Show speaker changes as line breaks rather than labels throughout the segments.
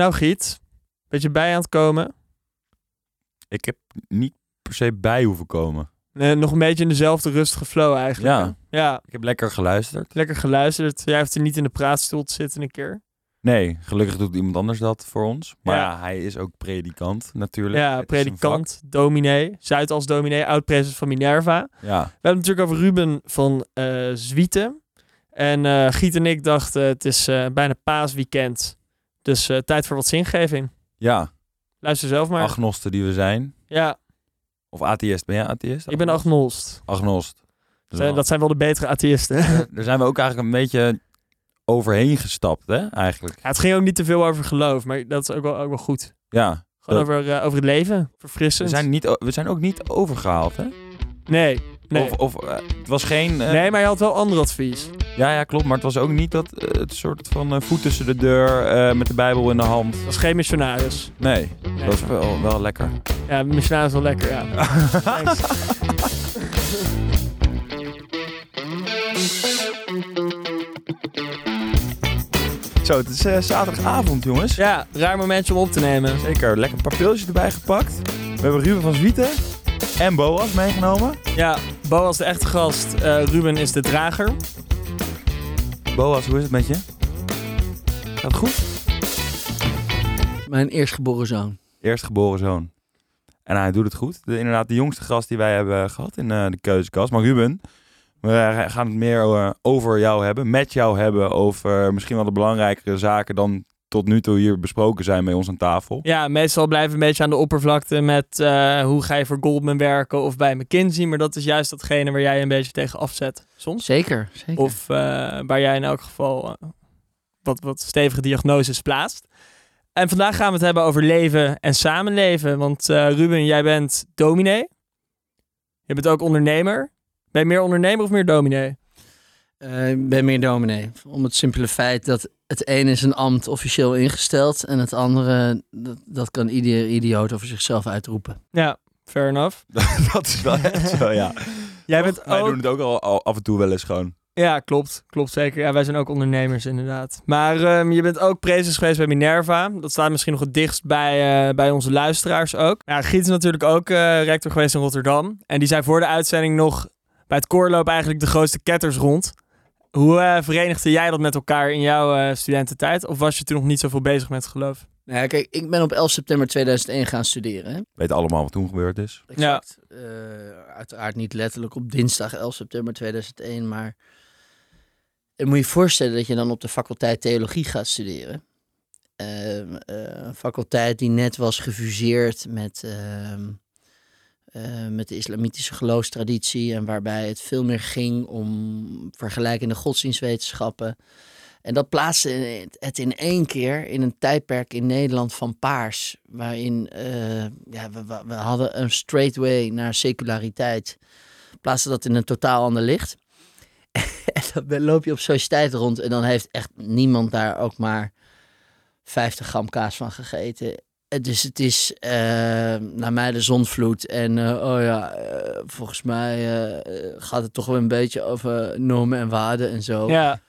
Nou, Giet, beetje bij aan het komen.
Ik heb niet per se bij hoeven komen.
Nog een beetje in dezelfde rustige flow eigenlijk.
Ja.
Ja,
Ik heb lekker geluisterd.
lekker geluisterd. Jij hoeft er niet in de praatstoel te zitten een keer.
Nee, gelukkig doet iemand anders dat voor ons. Maar
Ja.
ja, hij is ook predikant natuurlijk.
Ja, predikant, dominee, Zuidas dominee, oud-president van Minerva.
Ja,
We hebben het natuurlijk over Ruben van eh Zwieten. En eh, Giet en ik dachten, het is eh, bijna paasweekend. Dus eh, tijd voor wat zingeving.
ja.
Luister zelf maar.
agnosten die we zijn.
Ja,
Of atheïst. Ben jij atheïst?
ik ben agnost.
Agnost.
Zijn- Dat zijn wel de betere atheïsten.
Daar zijn we ook eigenlijk een beetje overheen gestapt, hè? Eigenlijk.
Ja, het ging ook niet te veel over geloof, maar dat is ook wel, ook wel goed.
Ja.
Gewoon
Dat-
over, eh, over het leven,
We
verfrissend.
zijn, niet, we zijn ook niet overgehaald, hè?
Nee, nee.
Of, of eh, het was geen... eh,
nee, maar je had wel ander advies.
Ja, ja, klopt. Maar het was ook niet dat eh, het soort van voet tussen de deur met de Bijbel in de hand.
Dat was geen missionaris.
Nee,
Nee.
dat was wel, wel lekker.
Ja, missionaris is wel lekker, ja.
Zo, het is zaterdagavond, jongens.
Ja, raar momentje om op te nemen.
Zeker, lekker een paar pilsjes erbij gepakt. We hebben Ruben van Zwieten en Boas meegenomen.
Ja, Boas de echte gast, eh, Ruben is de drager.
Boas, hoe is het met je? Gaat het goed?
Mijn eerstgeboren zoon.
Eerstgeboren zoon. En hij doet het goed. De, inderdaad, de jongste gast die wij hebben gehad in eh, de keuzekast. Maar Ruben, we gaan het meer eh, over jou hebben. Met jou hebben over misschien wel de belangrijkere zaken dan tot nu toe hier besproken zijn bij ons aan tafel.
Ja, meestal blijven we een beetje aan de oppervlakte met eh, hoe ga je voor Goldman werken of bij McKinsey. Maar dat is juist datgene waar jij een beetje tegen afzet soms.
Zeker, zeker.
Of eh, waar jij in elk geval eh, wat, wat stevige diagnoses plaatst. En vandaag gaan we het hebben over leven en samenleven. Want eh, Ruben, jij bent dominee. Je bent ook ondernemer. Ben je meer ondernemer of meer dominee?
Eh, ik ben meer dominee. Om het simpele feit dat het ene is een ambt officieel ingesteld en het andere, dat, dat kan ieder idioot over zichzelf uitroepen.
Ja, fair enough.
dat is wel echt zo, ja.
Jij bent
Wij
ook...
doen het ook al, al af en toe wel eens gewoon.
Ja, klopt. Klopt zeker. Ja, wij zijn ook ondernemers inderdaad. Maar ehm, je bent ook prezes geweest bij Minerva. Dat staat misschien nog het dichtst bij, eh, bij onze luisteraars ook. Ja, Giet is natuurlijk ook eh, rector geweest in Rotterdam. En die zei voor de uitzending nog bij het koorloop eigenlijk de grootste ketters rond. Hoe eh, verenigde jij dat met elkaar in jouw eh, studententijd? Of was je toen nog niet zoveel bezig met het geloof?
Nou ja, kijk, ik ben op 11 september 2001 gaan studeren. Hè?
Weet allemaal wat toen gebeurd is.
Exact. Eh, uiteraard niet letterlijk op dinsdag 11 september 2001, maar je moet je voorstellen dat je dan op de faculteit theologie gaat studeren. Ehm, eh, een faculteit die net was gefuseerd met, eh, met de islamitische geloofstraditie en waarbij het veel meer ging om vergelijkende godsdienstwetenschappen. En dat plaatste het in één keer in een tijdperk in Nederland van paars. Waarin eh, ja, we, we- hadden een straight way naar seculariteit. Plaatste dat in een totaal ander licht. en dan loop je op sociëteit rond en dan heeft echt niemand daar ook maar 50 gram kaas van gegeten. Eh, Dus het is eh, naar mij de zonvloed. En eh, oh ja, eh, volgens mij gaat het toch wel een beetje over normen en waarden en zo.
Ja,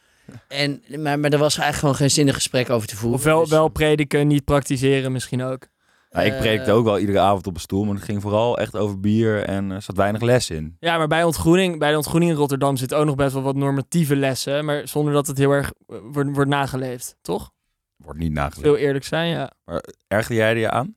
En, maar, maar er was eigenlijk gewoon geen zinnig gesprek over te voeren.
of wel,
Dus-
wel prediken, niet praktiseren misschien ook.
Ja, ik predikte ook wel iedere avond op een stoel, maar het ging vooral echt over bier en er zat weinig les in.
Ja, maar bij ontgroening, bij de ontgroening in Rotterdam zit ook nog best wel wat normatieve lessen. Maar zonder dat het heel erg wordt, wordt nageleefd, toch?
Wordt niet nageleefd.
Veel eerlijk zijn, ja.
Ergerde jij er je aan?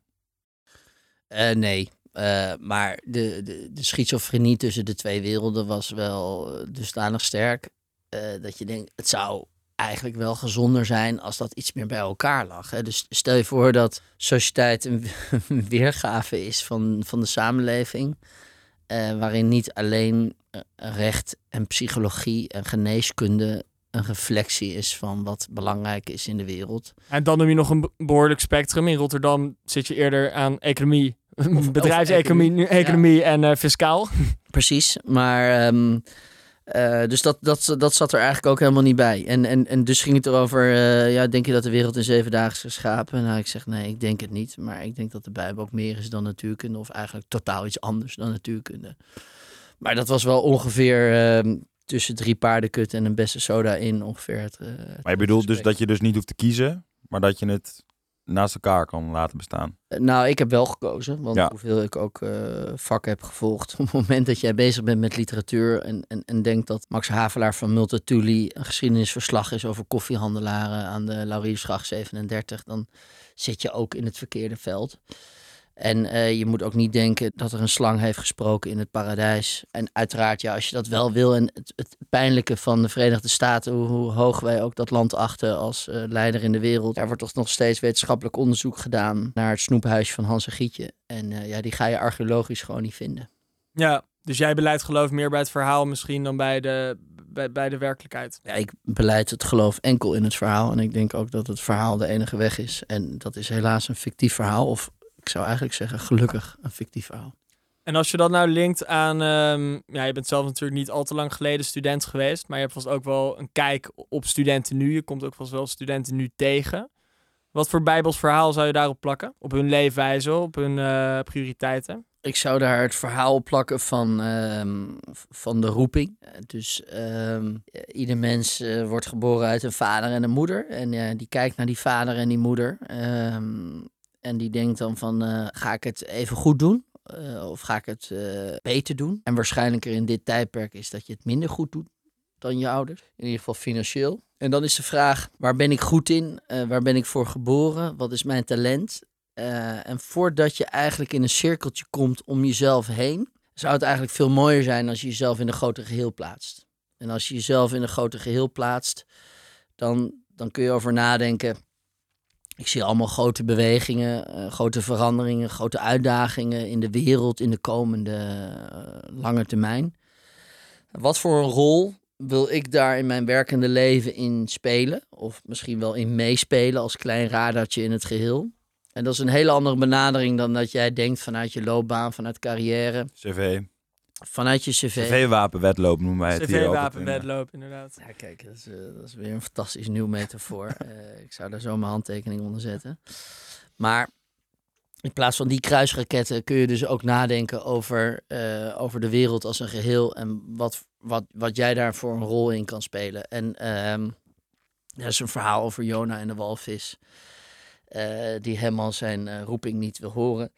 Eh, nee, Eh, maar de, de, de schizofrenie tussen de twee werelden was wel eh, dusdanig sterk. eh, dat je denkt, het zou eigenlijk wel gezonder zijn als dat iets meer bij elkaar lag. Hè? Dus stel je voor dat sociëteit een, weergave is van, van de samenleving. eh, waarin niet alleen recht en psychologie en geneeskunde een reflectie is van wat belangrijk is in de wereld.
En dan noem je nog een be- behoorlijk spectrum. In Rotterdam zit je eerder aan economie, bedrijfseconomie economie en eh, fiscaal.
Precies, maar ehm, eh, dus dat, dat, dat zat er eigenlijk ook helemaal niet bij. En, en, en dus ging het erover, eh, ja, denk je dat de wereld in zeven dagen is geschapen? Nou, ik zeg nee, ik denk het niet. Maar ik denk dat de Bijbel ook meer is dan natuurkunde, of eigenlijk totaal iets anders dan natuurkunde. Maar dat was wel ongeveer ehm, tussen drie paardenkut en een beste soda in ongeveer het. eh,
Maar je bedoelt dus dat je dus niet hoeft te kiezen, maar dat je het naast elkaar kan laten bestaan.
Eh, Nou, ik heb wel gekozen, want
Ja.
hoeveel ik ook eh, vakken heb gevolgd. Op het moment dat jij bezig bent met literatuur en, en, en denkt dat Max Havelaar van Multatuli een geschiedenisverslag is over koffiehandelaren aan de Lauriersgracht 37, dan zit je ook in het verkeerde veld. En eh, je moet ook niet denken dat er een slang heeft gesproken in het paradijs. En uiteraard, ja, als je dat wel wil. En het, het pijnlijke van de Verenigde Staten, hoe, hoe hoog wij ook dat land achten als eh, leider in de wereld. Er wordt toch nog steeds wetenschappelijk onderzoek gedaan naar het snoephuis van Hans en Gietje. En eh, ja, die ga je archeologisch gewoon niet vinden.
Ja, dus jij beleidt geloof meer bij het verhaal misschien dan bij de, bij, bij de werkelijkheid.
Ja, ik beleid het geloof enkel in het verhaal. En ik denk ook dat het verhaal de enige weg is. En dat is helaas een fictief verhaal. Of ik zou eigenlijk zeggen, gelukkig een fictief verhaal.
En als je dat nou linkt aan, ehm, ja, je bent zelf natuurlijk niet al te lang geleden student geweest, maar je hebt vast ook wel een kijk op studenten nu. Je komt ook vast wel studenten nu tegen. Wat voor bijbels verhaal zou je daarop plakken? Op hun leefwijze, op hun eh, prioriteiten?
Ik zou daar het verhaal op plakken van, ehm, van de roeping. Eh, Dus ehm, ieder mens wordt geboren uit een vader en een moeder. En die kijkt naar die vader en die moeder. Ehm, en die denkt dan van, eh, ga ik het even goed doen? Eh, of ga ik het eh, beter doen? En waarschijnlijker in dit tijdperk is dat je het minder goed doet dan je ouders. In ieder geval financieel. En dan is de vraag, waar ben ik goed in? Waar ben ik voor geboren? Wat is mijn talent? En voordat je eigenlijk in een cirkeltje komt om jezelf heen, zou het eigenlijk veel mooier zijn als je jezelf in een groter geheel plaatst. En als je jezelf in een groter geheel plaatst, dan, dan kun je over nadenken. Ik zie allemaal grote bewegingen, eh, grote veranderingen, grote uitdagingen in de wereld in de komende eh, lange termijn. Wat voor een rol wil ik daar in mijn werkende leven in spelen? Of misschien wel in meespelen als klein radartje in het geheel? En dat is een hele andere benadering dan dat jij denkt vanuit je loopbaan, vanuit carrière,
CV.
Vanuit je cv.
CV-wapenwedloop noemen wij het hier altijd.
CV-wapenwedloop, inderdaad.
Ja, kijk, dat is, eh, dat is weer een fantastisch nieuw metafoor. Eh, ik zou daar zo mijn handtekening onder zetten. Maar in plaats van die kruisraketten kun je dus ook nadenken over, eh, over de wereld als een geheel en wat, wat, wat jij daar voor een rol in kan spelen. En ehm er is een verhaal over Jona en de walvis, eh, die helemaal zijn eh, roeping niet wil horen.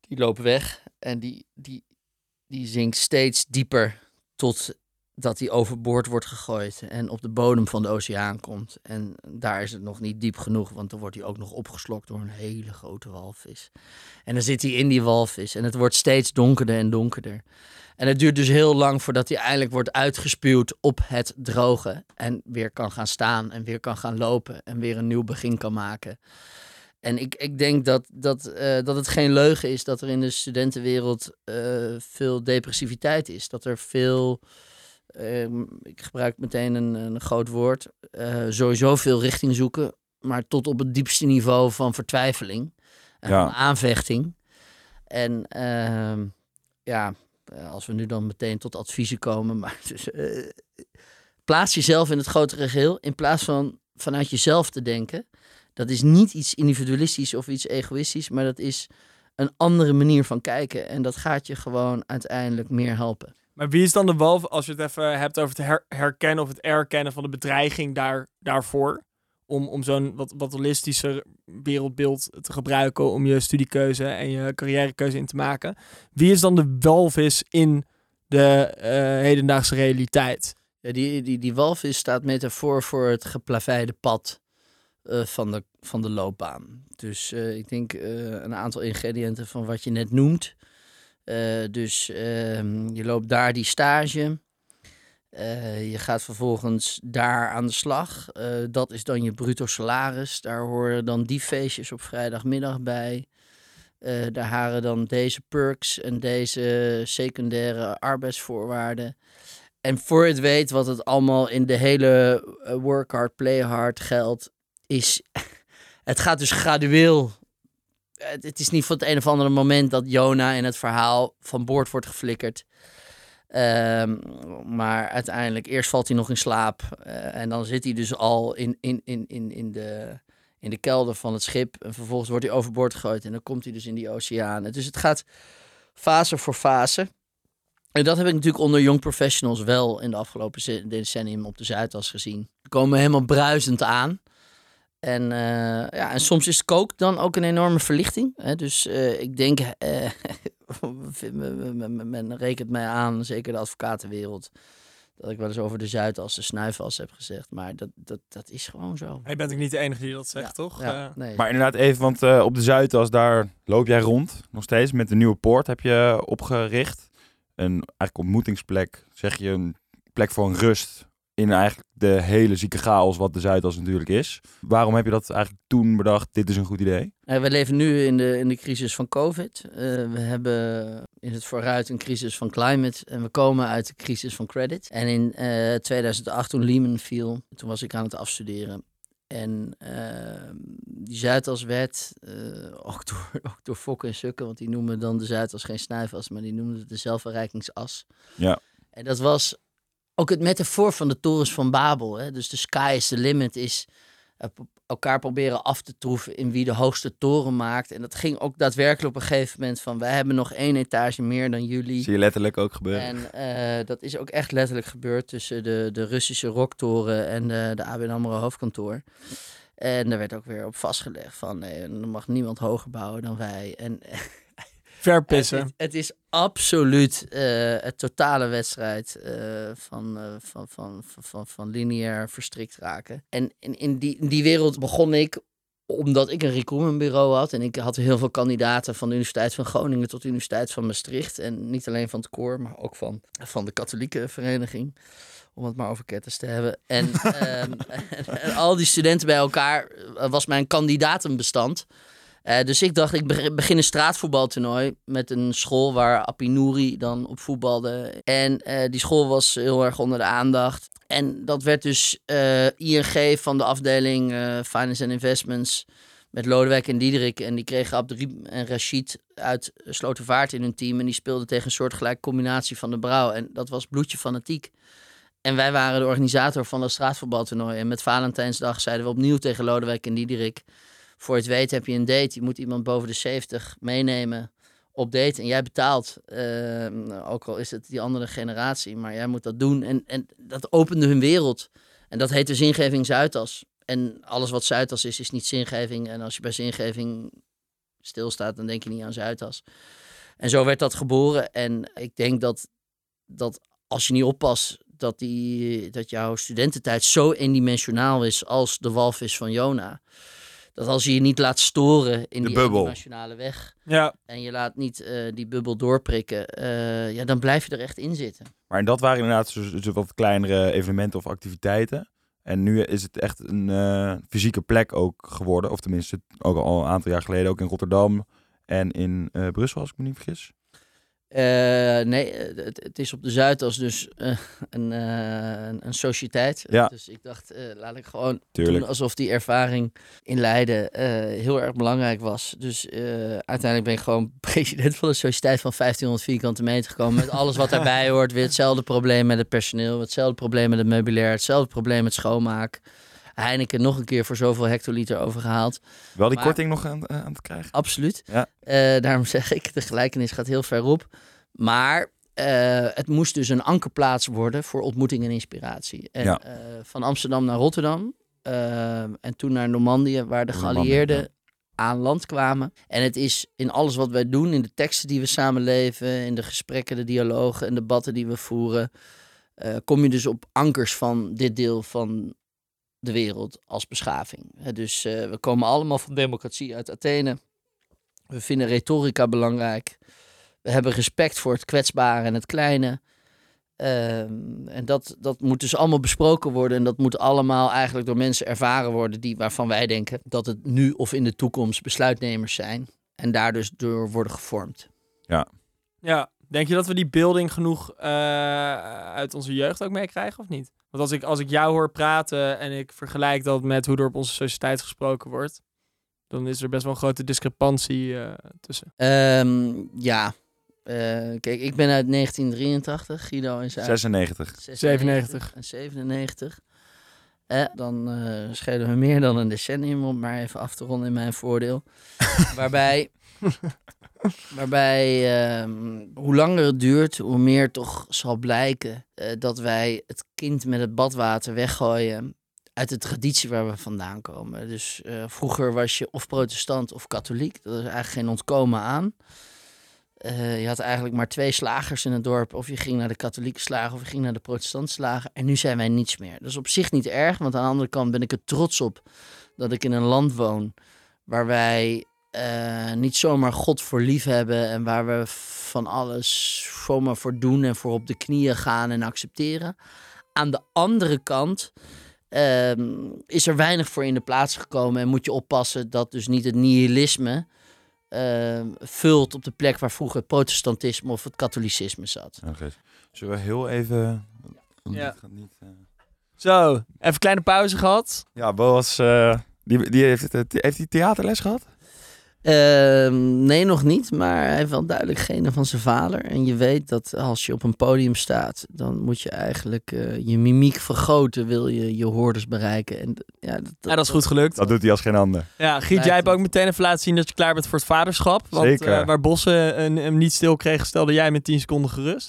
Die loopt weg en die, die, die zinkt steeds dieper tot dat hij overboord wordt gegooid en op de bodem van de oceaan komt. En daar is het nog niet diep genoeg, want dan wordt hij ook nog opgeslokt door een hele grote walvis. En dan zit hij in die walvis en het wordt steeds donkerder en donkerder. En het duurt dus heel lang voordat hij eindelijk wordt uitgespuwd op het droge. En weer kan gaan staan en weer kan gaan lopen en weer een nieuw begin kan maken. En ik, ik denk dat, dat, eh, dat het geen leugen is dat er in de studentenwereld eh, veel depressiviteit is. Dat er veel, ehm, ik gebruik meteen een, een groot woord, eh, sowieso veel richting zoeken. Maar tot op het diepste niveau van vertwijfeling en
Ja.
aanvechting. En ehm, ja, als we nu dan meteen tot adviezen komen. Maar dus, plaats jezelf in het grotere geheel in plaats van vanuit jezelf te denken. Dat is niet iets individualistisch of iets egoïstisch, maar dat is een andere manier van kijken. En dat gaat je gewoon uiteindelijk meer helpen.
Maar wie is dan de walv als je het even hebt over het her- herkennen of het erkennen van de bedreiging daar, daarvoor? Om, om zo'n wat, wat holistischer wereldbeeld te gebruiken om je studiekeuze en je carrièrekeuze in te maken. Wie is dan de walvis in de eh, hedendaagse realiteit?
Ja, die, die, die walvis staat metafoor voor het geplaveide pad eh, van, de, van de loopbaan. Dus eh, ik denk eh, een aantal ingrediënten van wat je net noemt. Dus ehm, je loopt daar die stage. Je gaat vervolgens daar aan de slag. Dat is dan je bruto salaris. Daar horen dan die feestjes op vrijdagmiddag bij. Daar haren dan deze perks en deze secundaire arbeidsvoorwaarden. En voor het weet wat het allemaal in de hele work hard, play hard geldt, is... Het gaat dus gradueel. Het, is niet van het een of andere moment dat Jona in het verhaal van boord wordt geflikkerd. Ehm, maar uiteindelijk, eerst valt hij nog in slaap. eh, en dan zit hij dus al in, in, in, in, in, de, in de kelder van het schip. En vervolgens wordt hij overboord gegooid. En dan komt hij dus in die oceanen. Dus het gaat fase voor fase. En dat heb ik natuurlijk onder young professionals wel in de afgelopen decennium op de Zuidas gezien. Ze komen helemaal bruisend aan. En, eh, ja, en soms is kook dan ook een enorme verlichting. Hè? Dus eh, ik denk, eh, men, rekent mij aan, zeker de advocatenwereld, dat ik wel eens over de Zuidas de snuifas heb gezegd. Maar dat, dat, dat is gewoon zo.
Je bent ook niet de enige die dat zegt,
Ja,
toch?
Ja, nee.
Maar inderdaad even, want eh, op de Zuidas, daar loop jij rond. Nog steeds met de nieuwe poort heb je opgericht. Een eigenlijk ontmoetingsplek, zeg je, een plek voor een rust. In eigenlijk de hele zieke chaos wat de Zuidas natuurlijk is. Waarom heb je dat eigenlijk toen bedacht, dit is een goed idee?
Eh, we leven nu in de, in de crisis van COVID. Eh, we hebben in het vooruit een crisis van climate. En we komen uit de crisis van credit. En in eh 2008, toen Lehman viel, toen was ik aan het afstuderen. En eh, die Zuidaswet, eh ook, door, ook door Fokken en Sukken, want die noemen dan de Zuidas geen snuifas, maar die noemden het de zelfverrijkingsas.
Ja.
En dat was ook het metafoor van de torens van Babel. Hè? Dus de sky is the limit is eh, elkaar proberen af te troeven in wie de hoogste toren maakt. En dat ging ook daadwerkelijk op een gegeven moment van... wij hebben nog één etage meer dan jullie.
Zie je letterlijk ook gebeuren.
En eh, dat is ook echt letterlijk gebeurd tussen de, de Russische Rocktoren en de, de ABN AMRO hoofdkantoor. En daar werd ook weer op vastgelegd van... nee, er mag niemand hoger bouwen dan wij. En
verpissen.
het, het is absoluut eh het totale wedstrijd eh, van, eh, van, van, van, van, van lineair verstrikt raken. En in, in, die, in die wereld begon ik omdat ik een recruitmentbureau had. En ik had heel veel kandidaten van de Universiteit van Groningen tot de Universiteit van Maastricht. En niet alleen van het koor, maar ook van, van de katholieke vereniging. Om het maar over ketters te hebben. En, ehm, en al die studenten bij elkaar was mijn kandidatenbestand. Eh, dus ik dacht, ik beg- begin een straatvoetbaltoernooi met een school waar Apinouri dan op voetbalde. En eh, die school was heel erg onder de aandacht. En dat werd dus eh, ING van de afdeling Finance and Investments met Lodewijk en Diederik. En die kregen Abderriem en Rashid uit Slotervaart in hun team. En die speelden tegen een soortgelijke combinatie van de brouw. En dat was bloedje fanatiek. En wij waren de organisator van dat straatvoetbaltoernooi. En met Valentijnsdag zeiden we opnieuw tegen Lodewijk en Diederik... Voor het weet heb je een date. Je moet iemand boven de 70 meenemen op date. En jij betaalt. Ehm, ook al is het die andere generatie. Maar jij moet dat doen. En, en dat opende hun wereld. En dat heette zingeving Zuidas. En alles wat Zuidas is, is niet zingeving. En als je bij zingeving stilstaat, dan denk je niet aan Zuidas. En zo werd dat geboren. En ik denk dat, dat als je niet oppast, dat, die, dat jouw studententijd zo eendimensionaal is als de walvis van Jona. Dat als je je niet laat storen in
De
die
bubbel.
eendimensionale weg
Ja,
en je laat niet eh, die bubbel doorprikken, eh, ja, dan blijf je er echt in zitten.
Maar dat waren inderdaad zo, zo wat kleinere evenementen of activiteiten. En nu is het echt een eh, fysieke plek ook geworden. Of tenminste, ook al een aantal jaar geleden ook in Rotterdam en in eh, Brussel, als ik me niet vergis.
Eh, nee, het, het is op de Zuidas dus eh, een, eh, een, een sociëteit.
Ja.
Dus ik dacht, laat ik gewoon
Tuurlijk.
doen alsof die ervaring in Leiden heel erg belangrijk was. Dus uiteindelijk ben ik gewoon president van de sociëteit van 1500 vierkante meter gekomen. Met alles wat daarbij hoort. Weer hetzelfde probleem met het personeel. Hetzelfde probleem met het meubilair. Hetzelfde probleem met schoonmaak. Heineken nog een keer voor zoveel hectoliter overgehaald.
Wel die
Maar-
korting nog aan, aan te krijgen.
Absoluut.
Ja.
Eh, daarom zeg ik, de gelijkenis gaat heel ver op. Maar eh, het moest dus een ankerplaats worden voor ontmoeting en inspiratie. En
Ja.
eh, van Amsterdam naar Rotterdam eh, en toen naar Normandië, waar de geallieerden
ja.
aan land kwamen. En het is in alles wat wij doen, in de teksten die we samen leven, in de gesprekken, de dialogen en debatten die we voeren, eh, kom je dus op ankers van dit deel van de wereld als beschaving. Hè, dus eh, we komen allemaal van democratie uit Athene. We vinden retorica belangrijk. We hebben respect voor het kwetsbare en het kleine. Ehm, en dat, dat moet dus allemaal besproken worden. En dat moet allemaal eigenlijk door mensen ervaren worden die, waarvan wij denken dat het nu of in de toekomst besluitnemers zijn. En daar dus door worden gevormd.
ja. Denk je dat we die beelding genoeg eh, uit onze jeugd ook meekrijgen of niet? Want als ik, als ik jou hoor praten en ik vergelijk dat met hoe er op onze sociëteit gesproken wordt, dan is er best wel een grote discrepantie eh, tussen.
Ehm, ja, Eh, kijk, ik ben uit 1983. Guido is uit
96.
97.
en 97. Eh, dan eh schelen we meer dan een decennium om maar even af te ronden in mijn voordeel. waarbij, waarbij ehm, hoe langer het duurt, hoe meer toch zal blijken eh, dat wij het kind met het badwater weggooien uit de traditie waar we vandaan komen. Dus eh, vroeger was je of protestant of katholiek. Dat is eigenlijk geen ontkomen aan. Eh, je had eigenlijk maar twee slagers in het dorp. Of je ging naar de katholieke slager of je ging naar de protestantse slager. En nu zijn wij niets meer. Dat is op zich niet erg, want aan de andere kant ben ik er trots op dat ik in een land woon waar wij eh, niet zomaar God voor lief hebben en waar we van alles zomaar voor doen en voor op de knieën gaan en accepteren. Aan de andere kant ehm, is er weinig voor in de plaats gekomen en moet je oppassen dat dus niet het nihilisme ehm, vult op de plek waar vroeger het protestantisme of het katholicisme zat.
Oké. Zullen we heel even...
Ja.
Niet, eh.
Zo, even een kleine pauze gehad.
Ja, Bo was... eh, die, die heeft, het, heeft hij theaterles gehad?
Ehm, nee, nog niet, maar hij heeft wel duidelijk genen van zijn vader. En je weet dat als je op een podium staat, dan moet je eigenlijk eh, je mimiek vergroten, wil je je hoorders bereiken. En ja, dat,
Ja, dat is goed gelukt.
Dat doet hij als geen ander.
Ja, Giet, jij hebt ook meteen even laten zien dat je klaar bent voor het vaderschap. Want
Zeker.
eh, waar Bossen hem niet stil kreeg, stelde jij met 10 seconden gerust.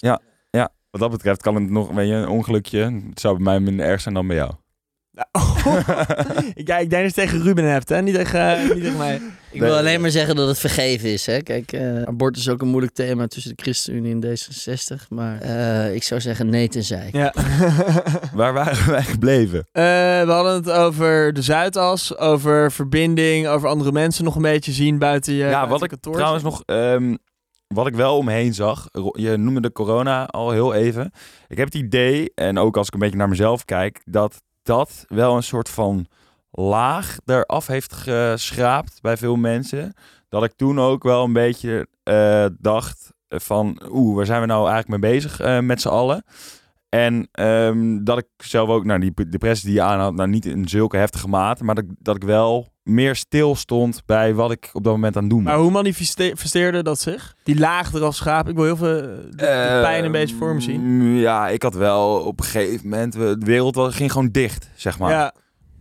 Wat dat betreft kan het nog, weet je, een ongelukje. Het zou bij mij minder erg zijn dan bij jou.
ja, ik denk dat je het tegen Ruben hebt, hè? Niet tegen, niet tegen mij.
Ik wil alleen maar zeggen dat het vergeven is. Hè? Kijk, eh abortus is ook een moeilijk thema tussen de ChristenUnie en D66. Maar eh, ik zou zeggen nee tenzij.
Ja.
Waar waren wij gebleven?
Eh, we hadden het over de Zuidas, over verbinding, over andere mensen nog een beetje zien buiten je,
ja,
buiten
wat ik
kantoor.
trouwens nog... ehm, wat ik wel omheen zag, je noemde de corona al heel even. Ik heb het idee, en ook als ik een beetje naar mezelf kijk, dat dat wel een soort van laag eraf heeft geschraapt bij veel mensen. Dat ik toen ook wel een beetje eh, dacht van, oeh, waar zijn we nou eigenlijk mee bezig eh, met z'n allen? En ehm, dat ik zelf ook, nou, die depressie die je aanhad, nou niet in zulke heftige mate, maar dat, dat ik wel meer stil stond bij wat ik op dat moment aan het doen was.
Maar hoe manifesteerde dat zich? Die laag eraf schaap. Ik wil heel veel eh, de, de pijn een beetje voor me zien.
Ehm, Ja, ik had wel op een gegeven moment, de wereld ging gewoon dicht, zeg maar.
Ja,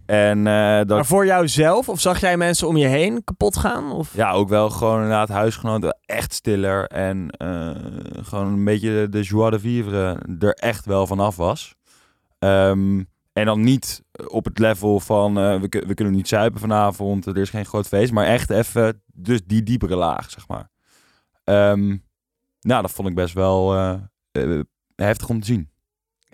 En eh, dat,
maar voor jouzelf? Of zag jij mensen om je heen kapot gaan? Of?
ja, ook wel gewoon inderdaad huisgenoten echt stiller en eh, gewoon een beetje de joie de vivre er echt wel vanaf was. Ehm, en dan niet op het level van eh, we, we kunnen niet zuipen vanavond, er is geen groot feest, maar echt even dus die diepere laag, zeg maar. Ehm, nou, dat vond ik best wel heftig om te zien.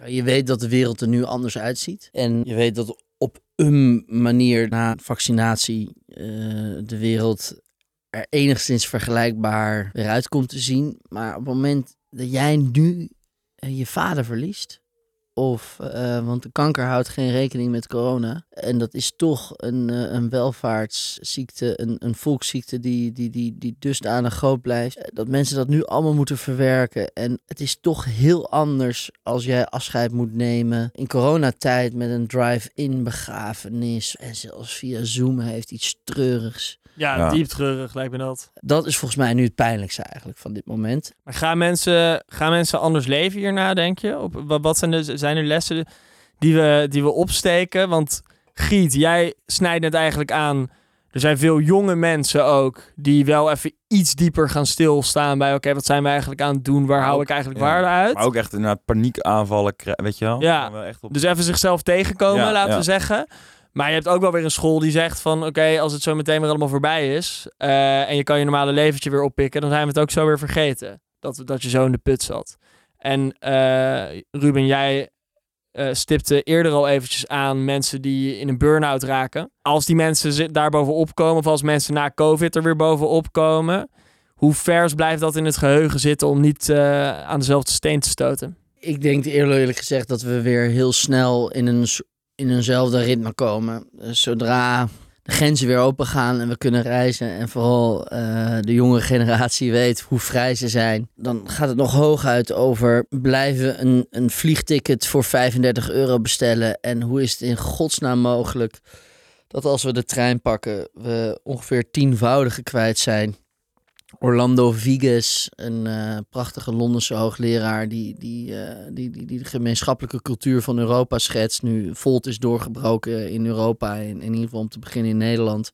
Je weet dat de wereld er nu anders uitziet. En je weet dat op een manier na vaccinatie eh, de wereld er enigszins vergelijkbaar weer uit komt te zien. Maar op het moment dat jij nu eh, je vader verliest. Of, eh, want de kanker houdt geen rekening met corona. En dat is toch een, eh, een welvaartsziekte, een, een volksziekte die, die, die, die dusdanig groot blijft. eh, Dat mensen dat nu allemaal moeten verwerken. En het is toch heel anders als jij afscheid moet nemen in coronatijd met een drive-in begrafenis. En zelfs via Zoom heeft iets treurigs.
Ja,
Ja.
diep treurig lijkt me dat.
Dat is volgens mij nu het pijnlijkste eigenlijk van dit moment.
Maar gaan mensen, gaan mensen anders leven hierna, denk je? Op, wat, zijn, de, zijn er lessen die we, die we opsteken? Want Giet, jij snijdt het eigenlijk aan. Er zijn veel jonge mensen ook die wel even iets dieper gaan stilstaan bij... oké, wat zijn we eigenlijk aan het doen? Waar hou ik eigenlijk
ja,
waarde uit?
Maar ook echt inderdaad paniekaanvallen, weet je wel?
Ja.
Echt op...
Dus even zichzelf tegenkomen,
Ja,
laten
ja.
we zeggen. Maar je hebt ook wel weer een school die zegt van... oké, als het zo meteen weer allemaal voorbij is... eh, en je kan je normale leventje weer oppikken... dan zijn we het ook zo weer vergeten. Dat, dat je zo in de put zat. En eh, Ruben, jij eh, stipte eerder al eventjes aan... mensen die in een burn-out raken. Als die mensen daar bovenop komen... of als mensen na COVID er weer bovenop komen... hoe vers blijft dat in het geheugen zitten... om niet aan dezelfde steen te stoten?
Ik denk eerlijk gezegd dat we weer heel snel in, een, in eenzelfde ritme komen. Eh, Zodra de grenzen weer open gaan en we kunnen reizen en vooral eh, de jonge generatie weet hoe vrij ze zijn, dan gaat het nog hooguit over blijven een, een vliegticket voor 35 euro bestellen en hoe is het in godsnaam mogelijk dat als we de trein pakken we ongeveer tienvoudige kwijt zijn. Orlando Viges, een eh, prachtige Londense hoogleraar die, die, eh, die, die, die de gemeenschappelijke cultuur van Europa schetst. Nu Volt is doorgebroken in Europa, in, in ieder geval om te beginnen in Nederland.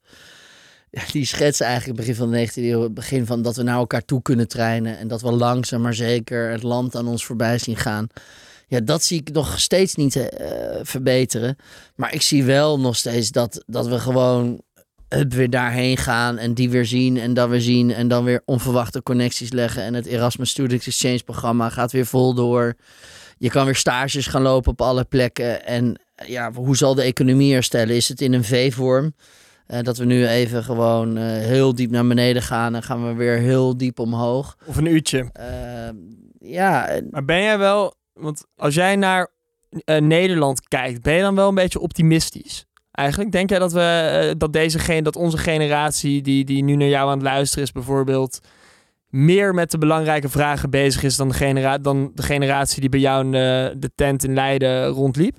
Die schetst eigenlijk begin van de 19e eeuw, het begin van dat we naar elkaar toe kunnen treinen en dat we langzaam maar zeker het land aan ons voorbij zien gaan. Ja, dat zie ik nog steeds niet eh, verbeteren. Maar ik zie wel nog steeds dat, dat we gewoon hup, weer daarheen gaan en die weer zien en dan weer zien en dan weer onverwachte connecties leggen. En het Erasmus Student Exchange programma gaat weer vol door. Je kan weer stages gaan lopen op alle plekken. En ja, hoe zal de economie herstellen? Is het in een V-vorm? Uh, dat we nu even gewoon uh, heel diep naar beneden gaan en gaan we weer heel diep omhoog.
Of een uurtje.
Uh, ja.
Maar ben jij wel, want als jij naar Nederland kijkt, ben je dan wel een beetje optimistisch? Eigenlijk denk jij dat we dat deze dat onze generatie die, die nu naar jou aan het luisteren is, bijvoorbeeld meer met de belangrijke vragen bezig is dan de, dan de generatie die bij jou in de, de tent in Leiden rondliep?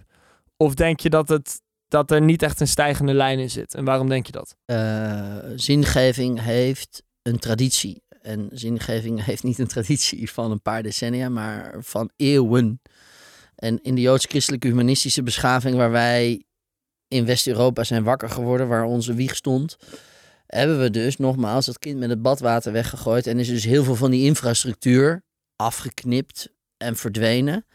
Of denk je dat het dat er niet echt een stijgende lijn in zit. En waarom denk je dat?
Uh, zingeving heeft een traditie. En zingeving heeft niet een traditie van een paar decennia, maar van eeuwen. En in de joods-christelijke humanistische beschaving, waar wij in West-Europa zijn wakker geworden, waar onze wieg stond, hebben we dus nogmaals dat kind met het badwater weggegooid. En is dus heel veel van die infrastructuur afgeknipt en verdwenen.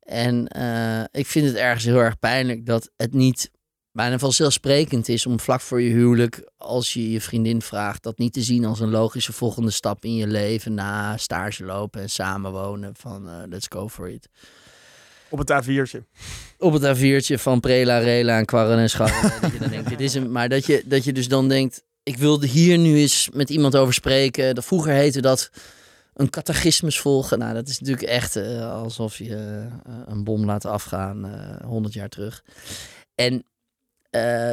En uh, ik vind het ergens heel erg pijnlijk dat het niet bijna vanzelfsprekend is om vlak voor je huwelijk, als je je vriendin vraagt, dat niet te zien als een logische volgende stap in je leven na stage lopen en samenwonen van uh, let's go for it.
Op het A4'tje.
Op het A4'tje van Prela, Rela en Kwarren en Scharren. dat je dan denkt, dit is een, maar dat je, dat je dus dan denkt, ik wilde hier nu eens met iemand over spreken. Dat vroeger heette dat een catechismus volgen. Nou, dat is natuurlijk echt uh, alsof je uh, een bom laat afgaan uh, 100 jaar terug. En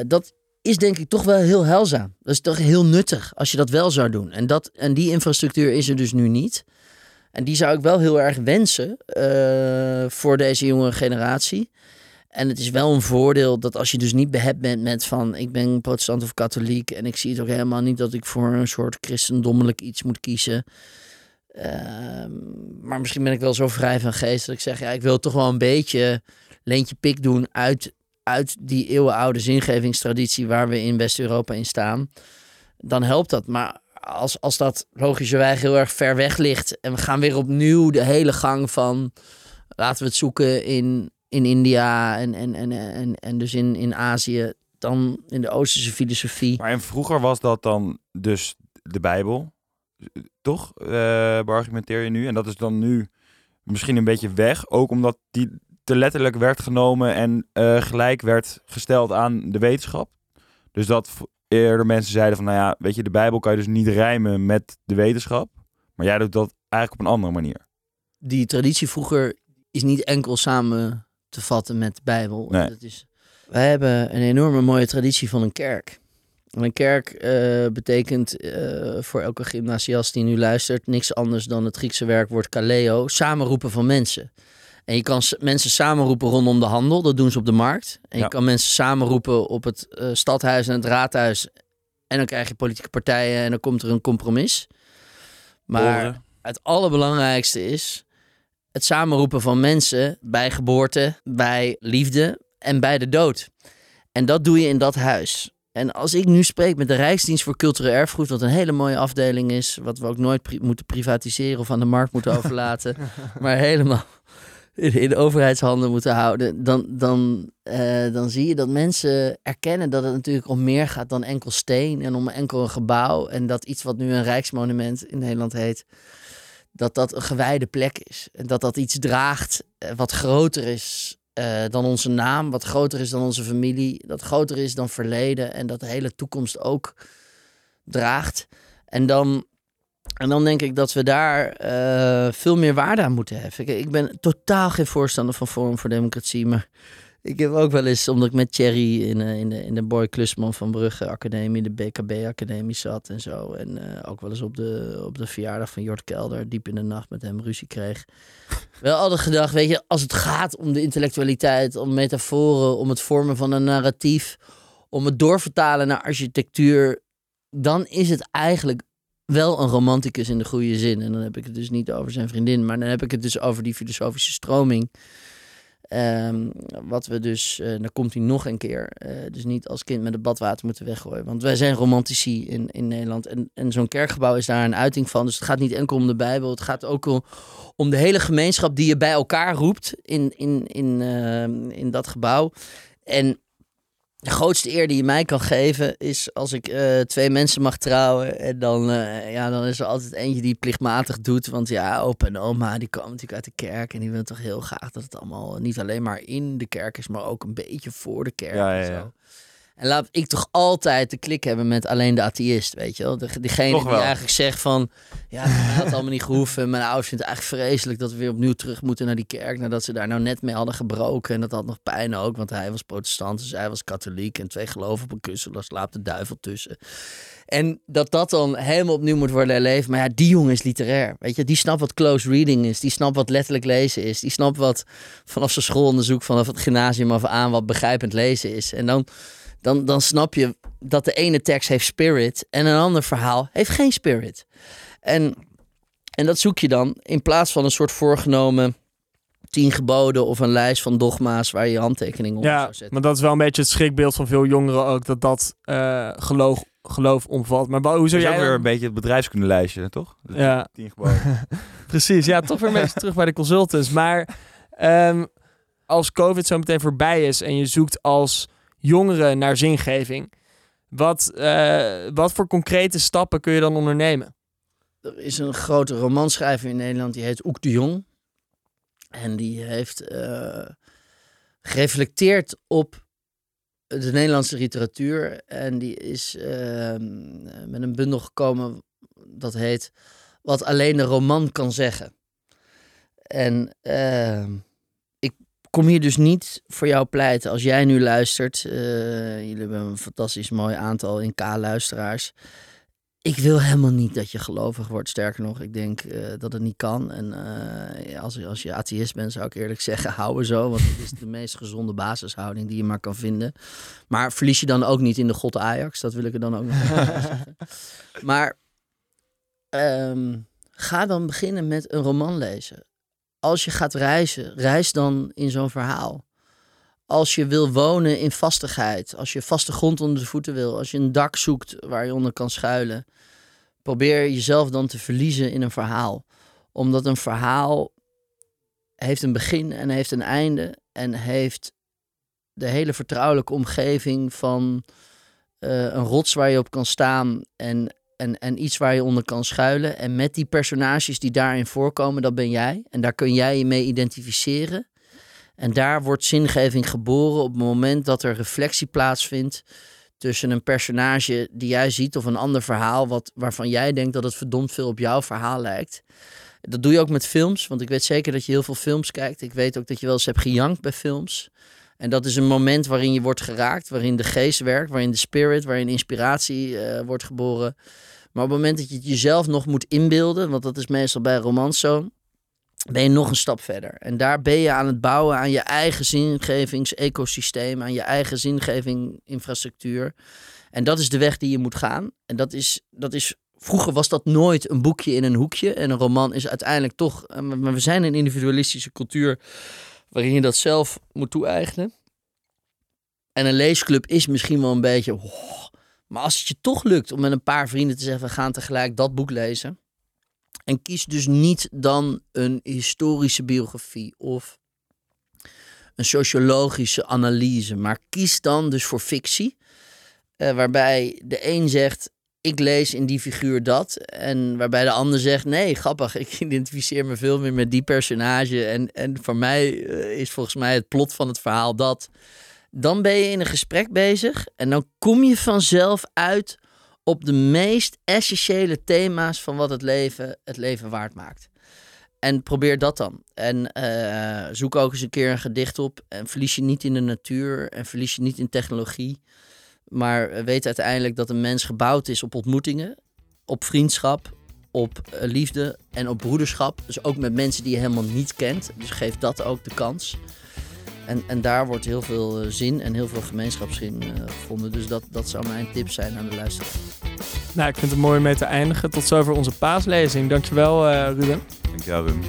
dat is denk ik toch wel heel heilzaam. Dat is toch heel nuttig als je dat wel zou doen. En, dat, en die infrastructuur is er dus nu niet. En die zou ik wel heel erg wensen voor deze jonge generatie. En het is wel een voordeel dat als je dus niet behept bent met van ik ben protestant of katholiek en ik zie het ook helemaal niet dat ik voor een soort christendommelijk iets moet kiezen. Ehm, maar misschien ben ik wel zo vrij van geest dat ik zeg, ja, ik wil toch wel een beetje leentje pik doen uit, uit die eeuwenoude zingevingstraditie waar we in West-Europa in staan. Dan helpt dat. Maar als, als dat logischerwijs heel erg ver weg ligt en we gaan weer opnieuw de hele gang van laten we het zoeken in, in India en, en, en, en, en dus in, in Azië, dan in de Oosterse filosofie.
Maar en vroeger was dat dan dus de Bijbel? toch? Uh, beargumenteer je nu. En dat is dan nu misschien een beetje weg. Ook omdat die te letterlijk werd genomen en uh, gelijk werd gesteld aan de wetenschap. Dus dat eerder mensen zeiden van, nou ja, weet je, de Bijbel kan je dus niet rijmen met de wetenschap. Maar jij doet dat eigenlijk op een andere manier.
Die traditie vroeger is niet enkel samen te vatten met de Bijbel.
Nee.
Dat is, wij hebben een enorme mooie traditie van een kerk. Een kerk uh, betekent uh, voor elke gymnasiast die nu luistert niks anders dan het Griekse werkwoord kaleo, samenroepen van mensen. En je kan mensen samenroepen rondom de handel, dat doen ze op de markt. En ja. je kan mensen samenroepen op het uh, stadhuis en het raadhuis. En dan krijg je politieke partijen en dan komt er een compromis. Maar het allerbelangrijkste is het samenroepen van mensen bij geboorte, bij liefde en bij de dood. En dat doe je in dat huis. En als ik nu spreek met de Rijksdienst voor Cultureel Erfgoed, wat een hele mooie afdeling is, wat we ook nooit pri moeten privatiseren of aan de markt moeten overlaten, maar helemaal in, overheidshanden moeten houden, dan, dan, uh, dan zie je dat mensen erkennen dat het natuurlijk om meer gaat dan enkel steen en om enkel een gebouw. En dat iets wat nu een Rijksmonument in Nederland heet, dat dat een gewijde plek is. En dat dat iets draagt uh, wat groter is uh, dan onze naam, wat groter is dan onze familie, dat groter is dan verleden en dat de hele toekomst ook draagt. En dan, en dan denk ik dat we daar uh, veel meer waarde aan moeten heffen. Ik, ben totaal geen voorstander van Forum voor Democratie, maar ik heb ook wel eens, omdat ik met Thierry in, uh, in, de, in de Boy Klusman van Brugge Academie, de BKB Academie zat en zo. En uh, ook wel eens op de, op de verjaardag van Jort Kelder, diep in de nacht met hem ruzie kreeg. wel altijd gedacht, weet je, als het gaat om de intellectualiteit, om metaforen, om het vormen van een narratief, om het doorvertalen naar architectuur, dan is het eigenlijk wel een romanticus in de goede zin. En dan heb ik het dus niet over zijn vriendin, maar dan heb ik het dus over die filosofische stroming ehm, wat we dus, eh dan komt hij nog een keer, eh, dus niet als kind met het badwater moeten weggooien. Want wij zijn romantici in, in Nederland en, en zo'n kerkgebouw is daar een uiting van. Dus het gaat niet enkel om de Bijbel, het gaat ook om, om de hele gemeenschap die je bij elkaar roept in, in, in, ehm, in dat gebouw. En de grootste eer die je mij kan geven is als ik eh, twee mensen mag trouwen. En dan, eh, ja, dan is er altijd eentje die plichtmatig doet. Want ja, opa en oma die komen natuurlijk uit de kerk. En die willen toch heel graag dat het allemaal niet alleen maar in de kerk is, maar ook een beetje voor de kerk.
Ja, ja,
en,
ja.
zo. En laat ik toch altijd de klik hebben met alleen de atheïst, weet je wel. De, diegene die eigenlijk zegt van, ja, dat had allemaal niet gehoeven. Mijn ouders vinden het eigenlijk vreselijk dat we weer opnieuw terug moeten naar die kerk. Nadat ze daar nou net mee hadden gebroken. En dat had nog pijn ook, want hij was protestant, dus hij was katholiek. En twee geloven op een kussen, daar slaapt de duivel tussen. En dat dat dan helemaal opnieuw moet worden herleefd. Maar ja, die jongen is literair. Weet je, die snapt wat close reading is. Die snapt wat letterlijk lezen is. Die snapt wat vanaf zijn schoolonderzoek, vanaf het gymnasium af aan, wat begrijpend lezen is. En dan, dan, dan snap je dat de ene tekst heeft spirit en een ander verhaal heeft geen spirit. En, en dat zoek je dan in plaats van een soort voorgenomen tien geboden of een lijst van dogma's waar je je handtekening op
Ja,
zou zetten.
maar dat is wel een beetje het schrikbeeld van veel jongeren ook, dat dat eh, geloof, geloof omvat. Maar hoe zou jij...
ook weer een beetje het bedrijfskundenlijstje, toch?
Ja,
Tien geboden.
precies. Ja, toch weer een beetje terug bij de consultants. Maar ehm, als COVID zo meteen voorbij is en je zoekt als jongere naar zingeving, wat, eh, wat voor concrete stappen kun je dan ondernemen?
Er is een grote romanschrijver in Nederland, die heet Oek de Jong. En die heeft eh, gereflecteerd op de Nederlandse literatuur. En die is ehm, met een bundel gekomen dat heet Wat alleen de roman kan zeggen. En ehm, kom hier dus niet voor jou pleiten. Als jij nu luistert, eh, jullie hebben een fantastisch mooi aantal in K-luisteraars. Ik wil helemaal niet dat je gelovig wordt. Sterker nog, ik denk eh, dat het niet kan. En eh, als, als je atheïst bent, zou ik eerlijk zeggen, hou er zo. Want het is de meest gezonde basishouding die je maar kan vinden. Maar verlies je dan ook niet in de god Ajax. Dat wil ik er dan ook nog zeggen. Maar ehm, ga dan beginnen met een roman lezen. Als je gaat reizen, reis dan in zo'n verhaal. Als je wil wonen in vastigheid, als je vaste grond onder de voeten wil, als je een dak zoekt waar je onder kan schuilen, probeer jezelf dan te verliezen in een verhaal. Omdat een verhaal heeft een begin en heeft een einde en heeft de hele vertrouwelijke omgeving van eh, een rots waar je op kan staan en, en, en iets waar je onder kan schuilen. En met die personages die daarin voorkomen, dat ben jij. En daar kun jij je mee identificeren. En daar wordt zingeving geboren op het moment dat er reflectie plaatsvindt tussen een personage die jij ziet of een ander verhaal wat, waarvan jij denkt dat het verdomd veel op jouw verhaal lijkt. Dat doe je ook met films, want ik weet zeker dat je heel veel films kijkt. Ik weet ook dat je wel eens hebt gejankt bij films. En dat is een moment waarin je wordt geraakt, waarin de geest werkt, waarin de spirit, waarin inspiratie eh, wordt geboren. Maar op het moment dat je het jezelf nog moet inbeelden, want dat is meestal bij romans zo, ben je nog een stap verder. En daar ben je aan het bouwen aan je eigen zingevings-ecosysteem, aan je eigen zingeving-infrastructuur. En dat is de weg die je moet gaan. En dat is, dat is Vroeger was dat nooit een boekje in een hoekje. En een roman is uiteindelijk toch. eh, Maar we zijn een individualistische cultuur. Waarin je dat zelf moet toe-eigenen. En een leesclub is misschien wel een beetje. oh, maar als het je toch lukt om met een paar vrienden te zeggen: we gaan tegelijk dat boek lezen. En kies dus niet dan een historische biografie of een sociologische analyse. Maar kies dan dus voor fictie. eh, waarbij de een zegt: ik lees in die figuur dat. En waarbij de ander zegt: nee, grappig, ik identificeer me veel meer met die personage. En, en voor mij eh, is volgens mij het plot van het verhaal dat. Dan ben je in een gesprek bezig en dan kom je vanzelf uit op de meest essentiële thema's van wat het leven het leven waard maakt. En probeer dat dan. En eh, zoek ook eens een keer een gedicht op. En verlies je niet in de natuur en verlies je niet in technologie. Maar weet uiteindelijk dat een mens gebouwd is op ontmoetingen, op vriendschap, op eh, liefde en op broederschap. Dus ook met mensen die je helemaal niet kent. Dus geef dat ook de kans. En, en daar wordt heel veel eh, zin en heel veel gemeenschapszin eh, gevonden. Dus dat, dat zou mijn tip zijn aan de luisteraar.
Nou, ik vind het mooi om mee te eindigen. Tot zover onze paaslezing. Dankjewel, eh Ruben.
Dankjewel, Wim.